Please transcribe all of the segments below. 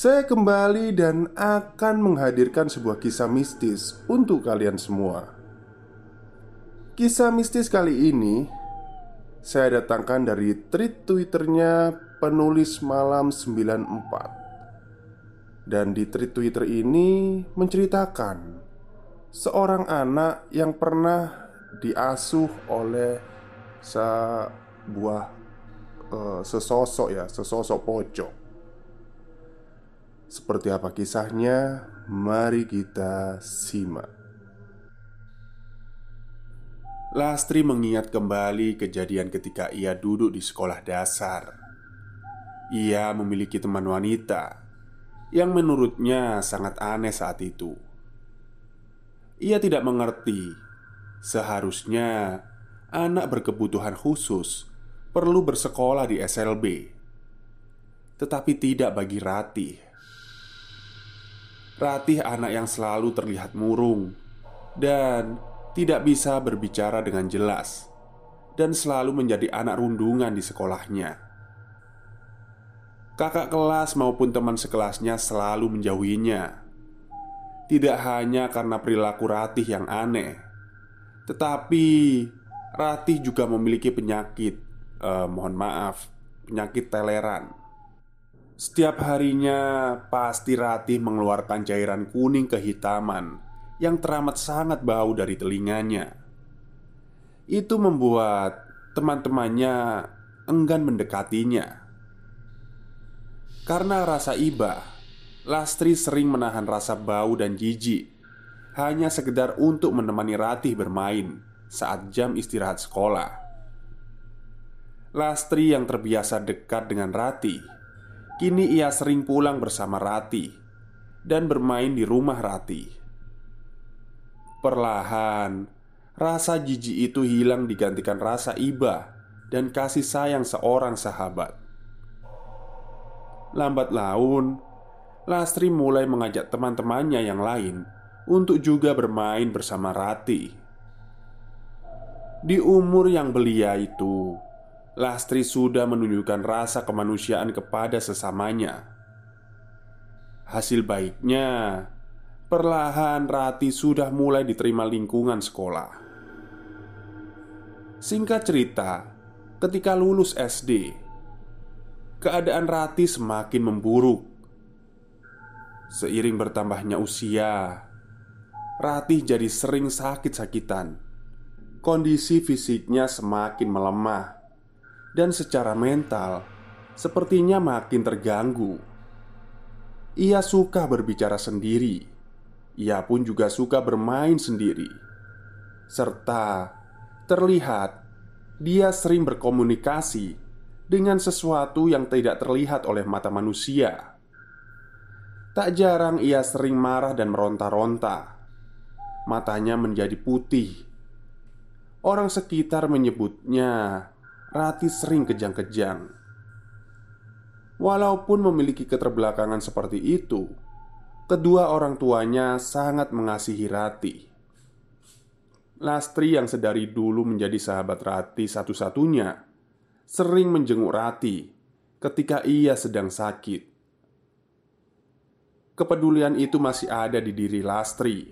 saya kembali dan akan menghadirkan sebuah kisah mistis untuk kalian semua. Kisah mistis kali ini saya datangkan dari tweet Twitternya penulis malam 94 Dan di tweet Twitter ini menceritakan Seorang anak yang pernah diasuh oleh sebuah uh, sesosok ya, sesosok pocong seperti apa kisahnya? Mari kita simak. Lastri mengingat kembali kejadian ketika ia duduk di sekolah dasar. Ia memiliki teman wanita yang menurutnya sangat aneh saat itu. Ia tidak mengerti, seharusnya anak berkebutuhan khusus perlu bersekolah di SLB, tetapi tidak bagi Ratih Ratih anak yang selalu terlihat murung dan tidak bisa berbicara dengan jelas, dan selalu menjadi anak rundungan di sekolahnya. Kakak kelas maupun teman sekelasnya selalu menjauhinya, tidak hanya karena perilaku Ratih yang aneh, tetapi Ratih juga memiliki penyakit, eh, mohon maaf, penyakit teleran setiap harinya pasti Ratih mengeluarkan cairan kuning kehitaman yang teramat sangat bau dari telinganya. Itu membuat teman-temannya enggan mendekatinya. Karena rasa iba, Lastri sering menahan rasa bau dan jijik hanya sekedar untuk menemani Ratih bermain saat jam istirahat sekolah. Lastri yang terbiasa dekat dengan Ratih Kini ia sering pulang bersama Rati dan bermain di rumah Rati. Perlahan, rasa jijik itu hilang digantikan rasa iba dan kasih sayang seorang sahabat. Lambat laun, Lastri mulai mengajak teman-temannya yang lain untuk juga bermain bersama Rati. Di umur yang belia itu, Lastri sudah menunjukkan rasa kemanusiaan kepada sesamanya. Hasil baiknya, perlahan Rati sudah mulai diterima lingkungan sekolah. Singkat cerita, ketika lulus SD, keadaan Rati semakin memburuk. Seiring bertambahnya usia, Ratih jadi sering sakit-sakitan. Kondisi fisiknya semakin melemah dan secara mental sepertinya makin terganggu. Ia suka berbicara sendiri, ia pun juga suka bermain sendiri, serta terlihat dia sering berkomunikasi dengan sesuatu yang tidak terlihat oleh mata manusia. Tak jarang ia sering marah dan meronta-ronta. Matanya menjadi putih. Orang sekitar menyebutnya Rati sering kejang-kejang. Walaupun memiliki keterbelakangan seperti itu, kedua orang tuanya sangat mengasihi Rati. Lastri yang sedari dulu menjadi sahabat Rati satu-satunya, sering menjenguk Rati ketika ia sedang sakit. Kepedulian itu masih ada di diri Lastri.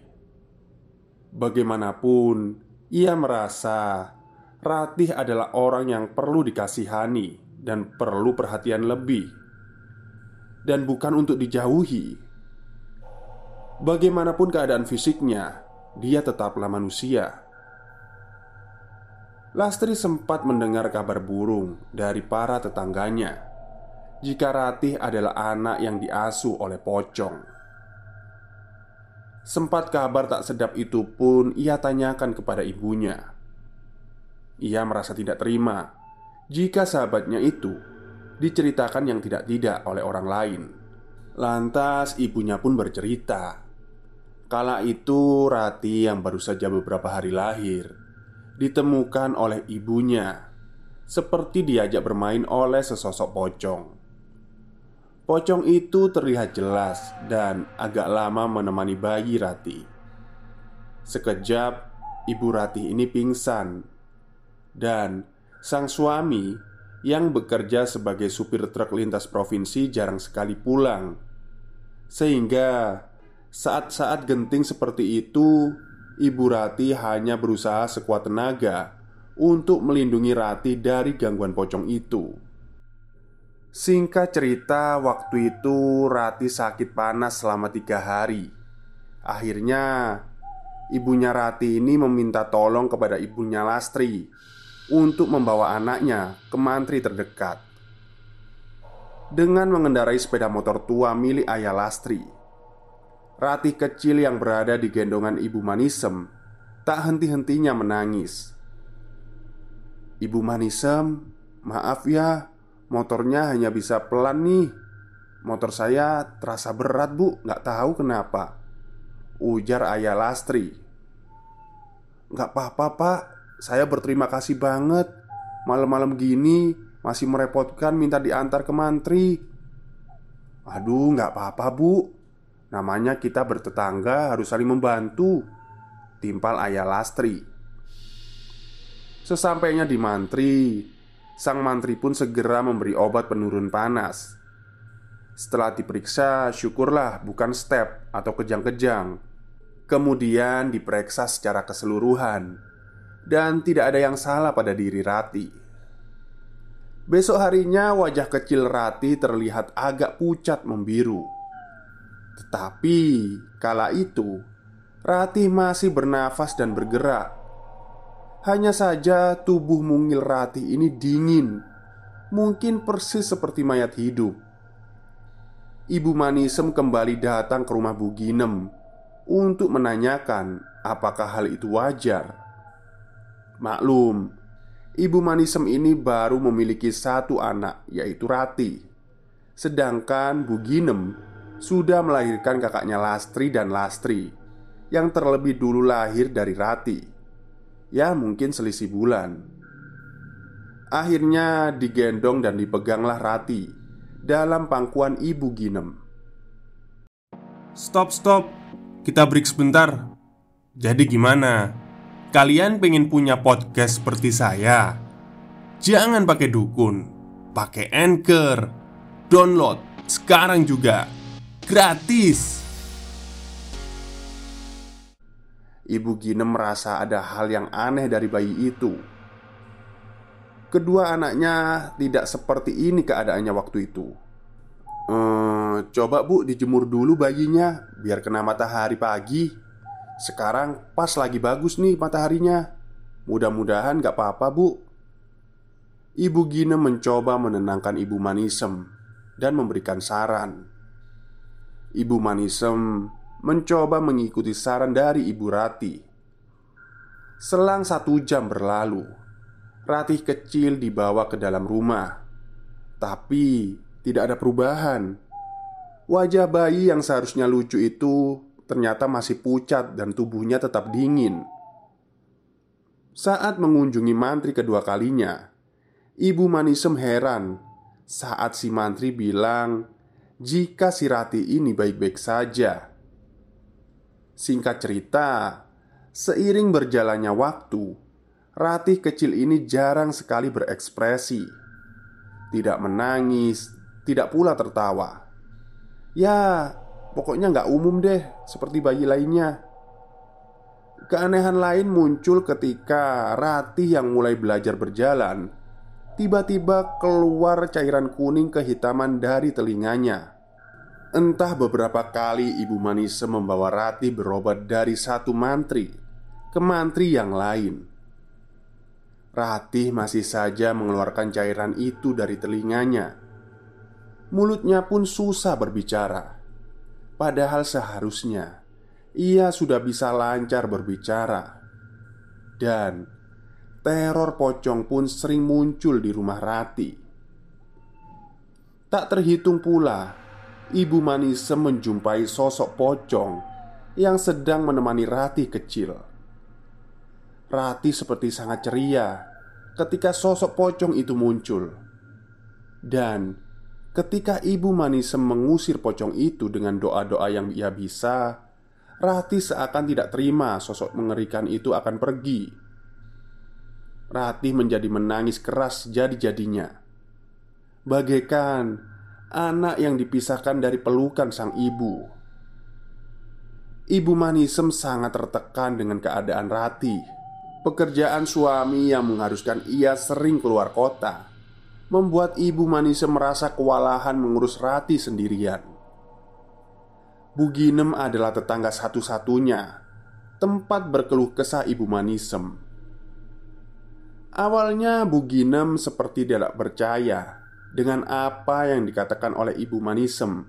Bagaimanapun, ia merasa Ratih adalah orang yang perlu dikasihani dan perlu perhatian lebih, dan bukan untuk dijauhi. Bagaimanapun keadaan fisiknya, dia tetaplah manusia. Lastri sempat mendengar kabar burung dari para tetangganya jika Ratih adalah anak yang diasuh oleh pocong. Sempat kabar tak sedap itu pun ia tanyakan kepada ibunya. Ia merasa tidak terima. Jika sahabatnya itu diceritakan yang tidak-tidak oleh orang lain. Lantas ibunya pun bercerita. Kala itu Rati yang baru saja beberapa hari lahir Ditemukan oleh ibunya Seperti diajak bermain oleh sesosok pocong. Pocong itu terlihat jelas dan agak lama menemani bayi Rati. Sekejap ibu Rati ini pingsan Dan sang suami yang bekerja sebagai supir truk lintas provinsi jarang sekali pulang, sehingga saat-saat genting seperti itu, Ibu Rati hanya berusaha sekuat tenaga untuk melindungi Rati dari gangguan pocong itu. Singkat cerita, waktu itu Rati sakit panas selama tiga hari. Akhirnya, ibunya Rati ini meminta tolong kepada ibunya Lastri untuk membawa anaknya ke mantri terdekat. Dengan mengendarai sepeda motor tua milik ayah Lastri, Ratih kecil yang berada di gendongan ibu Manisem tak henti-hentinya menangis. Ibu Manisem, maaf ya, motornya hanya bisa pelan nih. Motor saya terasa berat bu, nggak tahu kenapa. Ujar ayah Lastri. Nggak apa-apa pak, saya berterima kasih banget. Malam-malam gini masih merepotkan minta diantar ke mantri. Aduh nggak apa-apa bu. Namanya kita bertetangga harus saling membantu. Timpal ayah Lastri. Sesampainya di mantri Sang mantri pun segera memberi obat penurun panas. Setelah diperiksa, syukurlah bukan step atau kejang-kejang. Kemudian diperiksa secara keseluruhan dan tidak ada yang salah pada diri Rati. Besok harinya, wajah kecil Rati terlihat agak pucat membiru. Tetapi kala itu, Rati masih bernafas dan bergerak. Hanya saja, tubuh mungil Rati ini dingin, mungkin persis seperti mayat hidup. Ibu Manisem kembali datang ke rumah Bu Ginem untuk menanyakan apakah hal itu wajar. Maklum, Ibu Manisem ini baru memiliki satu anak, yaitu Rati. Sedangkan Bu Ginem sudah melahirkan kakaknya Lastri dan Lastri yang terlebih dulu lahir dari Rati. Ya, mungkin selisih bulan. Akhirnya digendong dan dipeganglah Rati dalam pangkuan Ibu Ginem. Stop, stop. Kita break sebentar. Jadi gimana? Kalian pengen punya podcast seperti saya? Jangan pakai dukun, pakai anchor, download sekarang juga gratis. Ibu Ginem merasa ada hal yang aneh dari bayi itu. Kedua anaknya tidak seperti ini keadaannya waktu itu. Ehm, coba bu dijemur dulu bayinya biar kena matahari pagi. Sekarang pas lagi bagus nih mataharinya. Mudah-mudahan gak apa-apa bu. Ibu Gina mencoba menenangkan Ibu Manisem Dan memberikan saran. Ibu Manisem mencoba mengikuti saran dari Ibu Rati. Selang satu jam berlalu Ratih kecil dibawa ke dalam rumah. Tapi tidak ada perubahan. Wajah bayi yang seharusnya lucu itu ternyata masih pucat dan tubuhnya tetap dingin. Saat mengunjungi mantri kedua kalinya, Ibu Manisem heran saat si mantri bilang jika si Rati ini baik-baik saja. Singkat cerita, seiring berjalannya waktu, Ratih kecil ini jarang sekali berekspresi, tidak menangis, tidak pula tertawa. Ya, pokoknya nggak umum deh, seperti bayi lainnya. Keanehan lain muncul ketika Ratih yang mulai belajar berjalan Tiba-tiba keluar cairan kuning kehitaman dari telinganya. Entah beberapa kali Ibu Manise membawa Ratih berobat dari satu mantri ke mantri yang lain. Ratih masih saja mengeluarkan cairan itu dari telinganya. Mulutnya pun susah berbicara Padahal seharusnya ia sudah bisa lancar berbicara, dan teror pocong pun sering muncul di rumah Rati. Tak terhitung pula, Ibu Manise menjumpai sosok pocong yang sedang menemani Rati kecil. Rati seperti sangat ceria ketika sosok pocong itu muncul, dan ketika Ibu Manise mengusir pocong itu dengan doa-doa yang ia bisa Rati seakan tidak terima sosok mengerikan itu akan pergi. Rati menjadi menangis keras jadi-jadinya, bagaikan anak yang dipisahkan dari pelukan sang ibu. Ibu Manisem sangat tertekan dengan keadaan Rati. Pekerjaan suami yang mengharuskan ia sering keluar kota membuat Ibu Manisem merasa kewalahan mengurus Rati sendirian. Buginem adalah tetangga satu-satunya tempat berkeluh kesah Ibu Manisem. Awalnya Buginem seperti tidak percaya dengan apa yang dikatakan oleh Ibu Manisem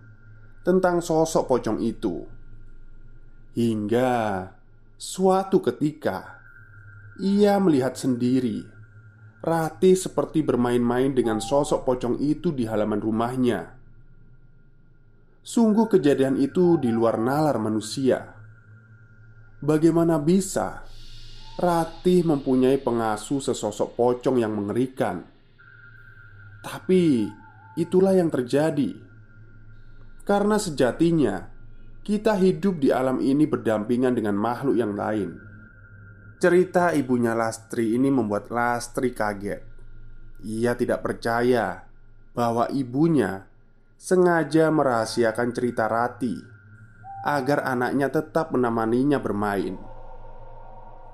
tentang sosok pocong itu. Hingga suatu ketika ia melihat sendiri Rati seperti bermain-main dengan sosok pocong itu di halaman rumahnya. Sungguh kejadian itu di luar nalar manusia. Bagaimana bisa Ratih mempunyai pengasuh sesosok pocong yang mengerikan? Tapi itulah yang terjadi. Karena sejatinya Kita hidup di alam ini berdampingan dengan makhluk yang lain Cerita ibunya Lastri ini membuat Lastri kaget Ia tidak percaya bahwa ibunya sengaja merahasiakan cerita Rati agar anaknya tetap menemaninya bermain.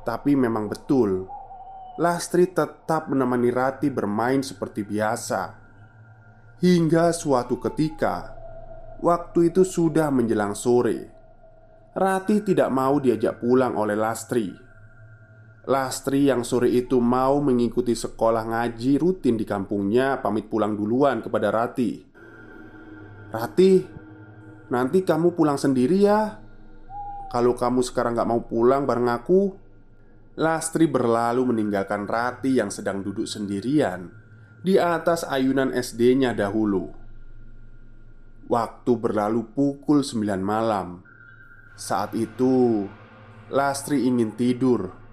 Tapi memang betul, Lastri tetap menemani Rati bermain seperti biasa. Hingga suatu ketika, waktu itu sudah menjelang sore. Rati tidak mau diajak pulang oleh Lastri. Lastri yang sore itu mau mengikuti sekolah ngaji rutin di kampungnya pamit pulang duluan kepada Rati. Rati, nanti kamu pulang sendiri ya. Kalau kamu sekarang gak mau pulang bareng aku. Lastri berlalu meninggalkan Rati yang sedang duduk sendirian Di atas ayunan SD-nya dahulu. Waktu berlalu pukul 9 malam. Saat itu Lastri ingin tidur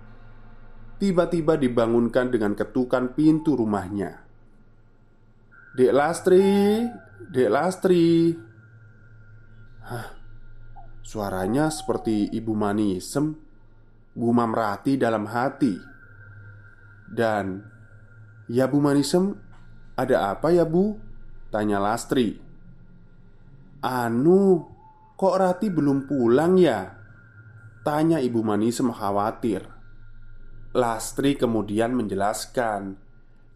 Tiba-tiba dibangunkan dengan ketukan pintu rumahnya. Dek Lastri, Dek Lastri. Hah Suaranya seperti Ibu Manisem Gumam Rati dalam hati. Dan Ya Bu Manisem Ada apa ya Bu? Tanya Lastri. Anu Kok Rati belum pulang ya? Tanya Ibu Manisem khawatir Lastri kemudian menjelaskan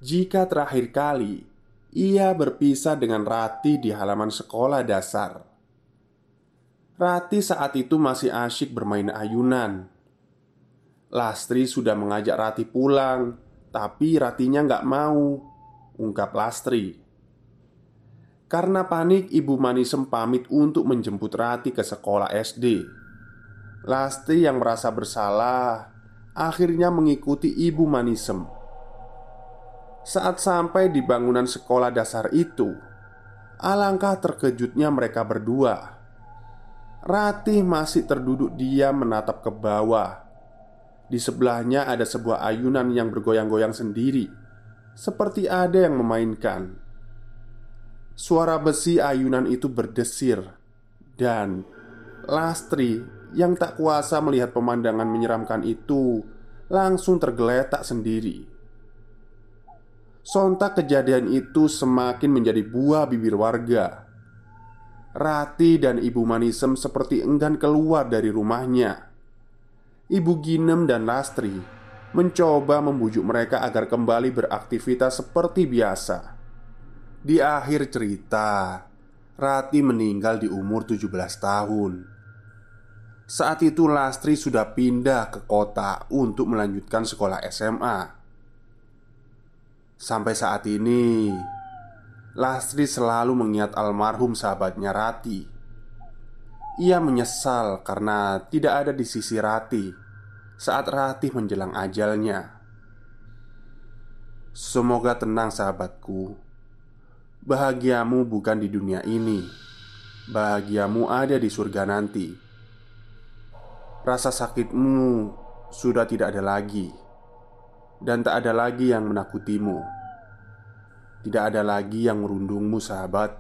Jika terakhir kali ia berpisah dengan Rati di halaman sekolah dasar. Rati saat itu masih asyik bermain ayunan. Lastri sudah mengajak Rati pulang, tapi Ratinya nggak mau. Ungkap Lastri. Karena panik, Ibu Manisem pamit untuk menjemput Rati ke sekolah SD. Lastri yang merasa bersalah akhirnya mengikuti Ibu Manisem saat sampai di bangunan sekolah dasar itu, alangkah terkejutnya mereka berdua. Ratih masih terduduk diam menatap ke bawah. Di sebelahnya ada sebuah ayunan yang bergoyang-goyang sendiri, seperti ada yang memainkan. Suara besi ayunan itu berdesir Dan Lastri yang tak kuasa melihat pemandangan menyeramkan itu Langsung tergeletak sendiri Sontak kejadian itu semakin menjadi buah bibir warga Rati dan Ibu Manisem seperti enggan keluar dari rumahnya Ibu Ginem dan Lastri mencoba membujuk mereka agar kembali beraktivitas seperti biasa. Di akhir cerita, Rati meninggal di umur 17 tahun. Saat itu Lastri sudah pindah ke kota untuk melanjutkan sekolah SMA. Sampai saat ini, Lastri selalu mengingat almarhum sahabatnya Rati. Ia menyesal karena tidak ada di sisi Rati saat Rati menjelang ajalnya. Semoga tenang, sahabatku. Bahagiamu bukan di dunia ini, bahagiamu ada di surga nanti. Rasa sakitmu sudah tidak ada lagi, dan tak ada lagi yang menakutimu. Tidak ada lagi yang merundungmu, sahabat.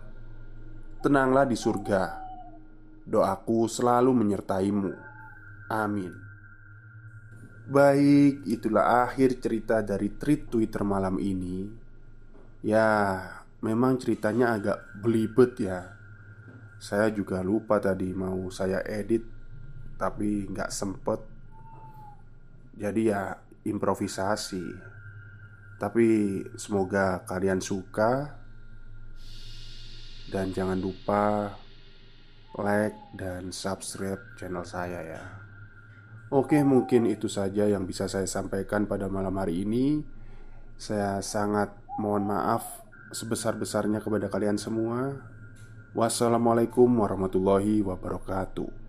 Tenanglah di surga. Doaku selalu menyertaimu. Amin. Baik, itulah akhir cerita dari tweet Twitter malam ini. Ya, memang ceritanya agak belibet ya. Saya juga lupa tadi mau saya edit, tapi nggak sempet. Jadi ya improvisasi. Tapi semoga kalian suka dan jangan lupa like dan subscribe channel saya ya. Oke, mungkin itu saja yang bisa saya sampaikan pada malam hari ini. Saya sangat mohon maaf sebesar-besarnya kepada kalian semua. Wassalamualaikum warahmatullahi wabarakatuh.